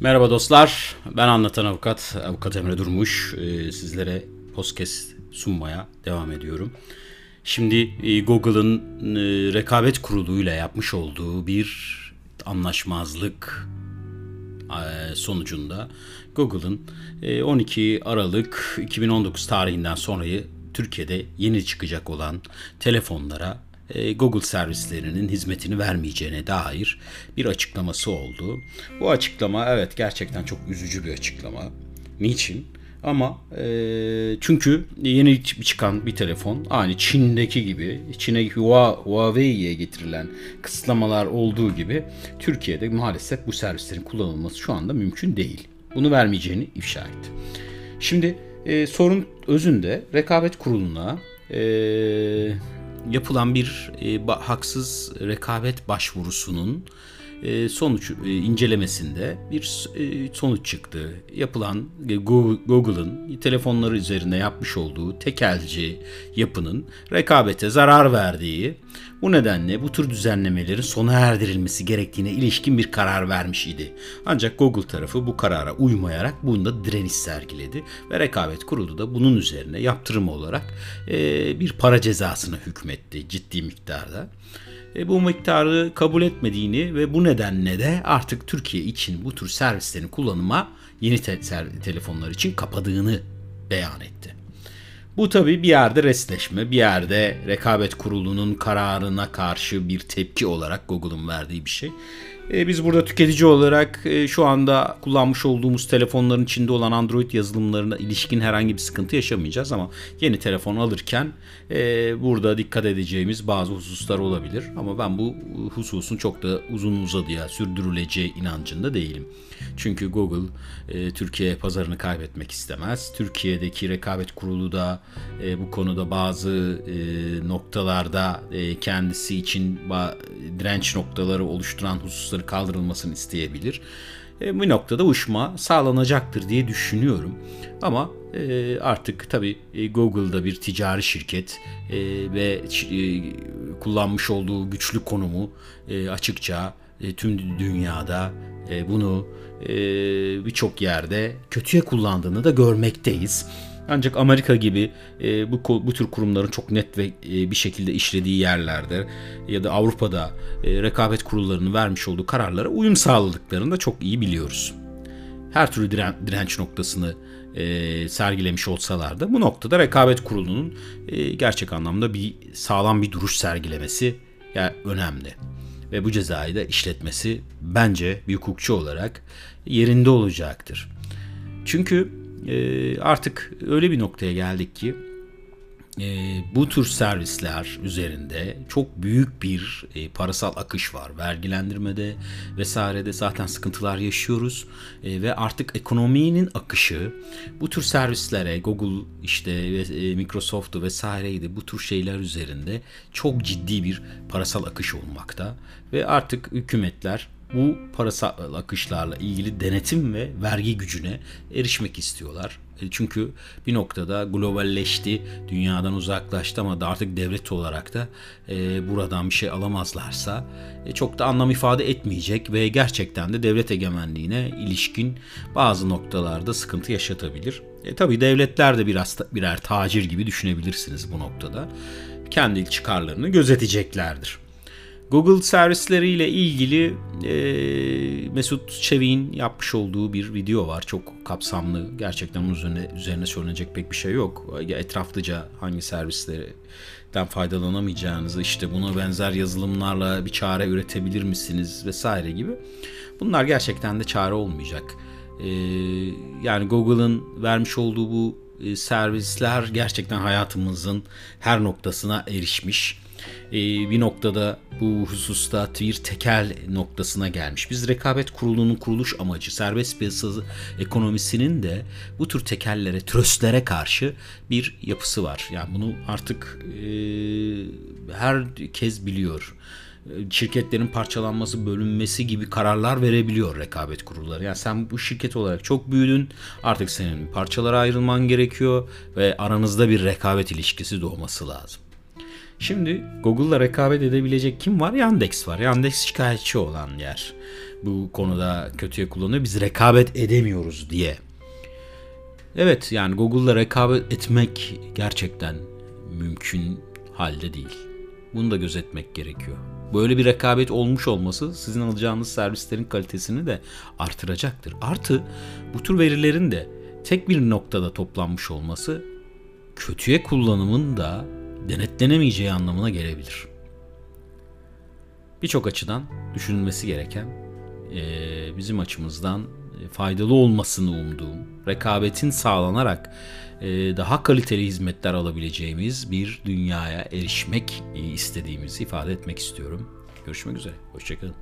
Merhaba dostlar, ben anlatan avukat, avukat Emre Durmuş. Ee, sizlere podcast sunmaya devam ediyorum. Şimdi e, Google'ın e, rekabet kuruluyla yapmış olduğu bir anlaşmazlık e, sonucunda Google'ın 12 Aralık 2019 tarihinden sonrayı Türkiye'de yeni çıkacak olan telefonlara e, Google servislerinin hizmetini vermeyeceğine dair bir açıklaması oldu. Bu açıklama evet gerçekten çok üzücü bir açıklama. Niçin? Ama e, çünkü yeni çıkan bir telefon aynı Çin'deki gibi Çin'e Huawei'ye getirilen kısıtlamalar olduğu gibi Türkiye'de maalesef bu servislerin kullanılması şu anda mümkün değil. Bunu vermeyeceğini ifşa etti. Şimdi e, sorun özünde rekabet kuruluna e, yapılan bir e, haksız rekabet başvurusunun e, sonuç e, incelemesinde bir e, sonuç çıktı. Yapılan Google'ın telefonları üzerinde yapmış olduğu tekelci yapının rekabete zarar verdiği, bu nedenle bu tür düzenlemelerin sona erdirilmesi gerektiğine ilişkin bir karar vermiş idi. Ancak Google tarafı bu karara uymayarak bunda direniş sergiledi ve rekabet kurulu da bunun üzerine yaptırım olarak bir para cezasına hükmetti ciddi miktarda e, bu miktarı kabul etmediğini ve bu nedenle de artık Türkiye için bu tür servislerin kullanıma yeni te- telefonlar için kapadığını beyan etti. Bu tabi bir yerde resleşme, bir yerde rekabet kurulunun kararına karşı bir tepki olarak Google'ın verdiği bir şey. E, biz burada tüketici olarak e, şu anda kullanmış olduğumuz telefonların içinde olan Android yazılımlarına ilişkin herhangi bir sıkıntı yaşamayacağız ama yeni telefon alırken e, burada dikkat edeceğimiz bazı hususlar olabilir. Ama ben bu hususun çok da uzun uzadıya sürdürüleceği inancında değilim. Çünkü Google Türkiye pazarını kaybetmek istemez. Türkiye'deki rekabet kurulu da bu konuda bazı noktalarda kendisi için direnç noktaları oluşturan hususları sınırları kaldırılmasını isteyebilir. E, bu noktada uçma sağlanacaktır diye düşünüyorum. Ama e, artık tabii e, Google'da bir ticari şirket e, ve e, kullanmış olduğu güçlü konumu e, açıkça e, tüm dünyada e, bunu e, birçok yerde kötüye kullandığını da görmekteyiz. Ancak Amerika gibi e, bu bu tür kurumların çok net ve e, bir şekilde işlediği yerlerde ya da Avrupa'da e, rekabet kurullarının vermiş olduğu kararlara uyum sağladıklarını da çok iyi biliyoruz. Her türlü diren, direnç noktasını e, sergilemiş olsalar da bu noktada rekabet kurulunun e, gerçek anlamda bir sağlam bir duruş sergilemesi yani önemli. Ve bu cezayı da işletmesi bence bir hukukçu olarak yerinde olacaktır. Çünkü e, artık öyle bir noktaya geldik ki e, bu tür servisler üzerinde çok büyük bir e, parasal akış var. Vergilendirmede vesairede zaten sıkıntılar yaşıyoruz e, ve artık ekonominin akışı bu tür servislere Google işte e, Microsoft'u vesaireydi bu tür şeyler üzerinde çok ciddi bir parasal akış olmakta ve artık hükümetler bu parasal akışlarla ilgili denetim ve vergi gücüne erişmek istiyorlar. E, çünkü bir noktada globalleşti, dünyadan uzaklaştı ama da artık devlet olarak da e, buradan bir şey alamazlarsa e, çok da anlam ifade etmeyecek ve gerçekten de devlet egemenliğine ilişkin bazı noktalarda sıkıntı yaşatabilir. E, tabii devletler de biraz birer tacir gibi düşünebilirsiniz bu noktada. Kendi çıkarlarını gözeteceklerdir. Google servisleriyle ilgili e, Mesut Çevik'in yapmış olduğu bir video var. Çok kapsamlı. Gerçekten onun üzerine, üzerine söylenecek pek bir şey yok. Etraflıca hangi servislerden faydalanamayacağınızı, işte buna benzer yazılımlarla bir çare üretebilir misiniz vesaire gibi. Bunlar gerçekten de çare olmayacak. E, yani Google'ın vermiş olduğu bu e, servisler gerçekten hayatımızın her noktasına erişmiş e, bir noktada bu hususta bir tekel noktasına gelmiş. Biz rekabet kurulunun kuruluş amacı serbest piyasa ekonomisinin de bu tür tekellere, tröstlere karşı bir yapısı var. Yani bunu artık e, herkes biliyor şirketlerin parçalanması, bölünmesi gibi kararlar verebiliyor rekabet kurulları. Yani sen bu şirket olarak çok büyüdün. Artık senin parçalara ayrılman gerekiyor ve aranızda bir rekabet ilişkisi doğması lazım. Şimdi Google'la rekabet edebilecek kim var? Yandex var. Yandex şikayetçi olan yer. Bu konuda kötüye kullanıyor. Biz rekabet edemiyoruz diye. Evet yani Google'la rekabet etmek gerçekten mümkün halde değil. Bunu da gözetmek gerekiyor. Böyle bir rekabet olmuş olması sizin alacağınız servislerin kalitesini de artıracaktır. Artı bu tür verilerin de tek bir noktada toplanmış olması kötüye kullanımın da denetlenemeyeceği anlamına gelebilir. Birçok açıdan düşünülmesi gereken bizim açımızdan faydalı olmasını umduğum, rekabetin sağlanarak daha kaliteli hizmetler alabileceğimiz bir dünyaya erişmek istediğimizi ifade etmek istiyorum. Görüşmek üzere. Hoşçakalın.